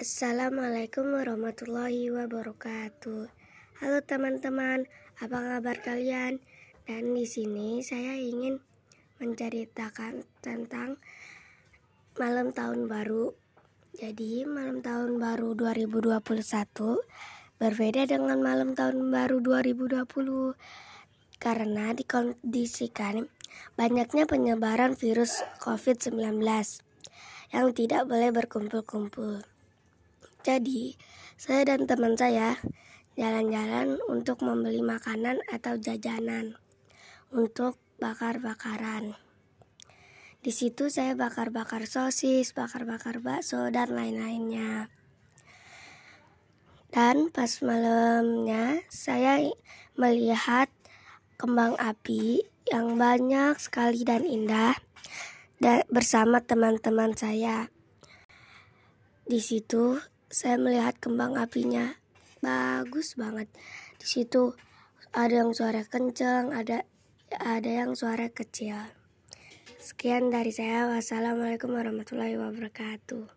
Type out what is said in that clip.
Assalamualaikum warahmatullahi wabarakatuh. Halo teman-teman, apa kabar kalian? Dan di sini saya ingin menceritakan tentang malam tahun baru. Jadi, malam tahun baru 2021 berbeda dengan malam tahun baru 2020 karena dikondisikan banyaknya penyebaran virus COVID-19 yang tidak boleh berkumpul-kumpul. Jadi, saya dan teman saya jalan-jalan untuk membeli makanan atau jajanan untuk bakar-bakaran. Di situ saya bakar-bakar sosis, bakar-bakar bakso, dan lain-lainnya. Dan pas malamnya saya melihat kembang api yang banyak sekali dan indah bersama teman-teman saya. Di situ saya melihat kembang apinya. Bagus banget. Di situ ada yang suara kencang ada ada yang suara kecil. Sekian dari saya. Wassalamualaikum warahmatullahi wabarakatuh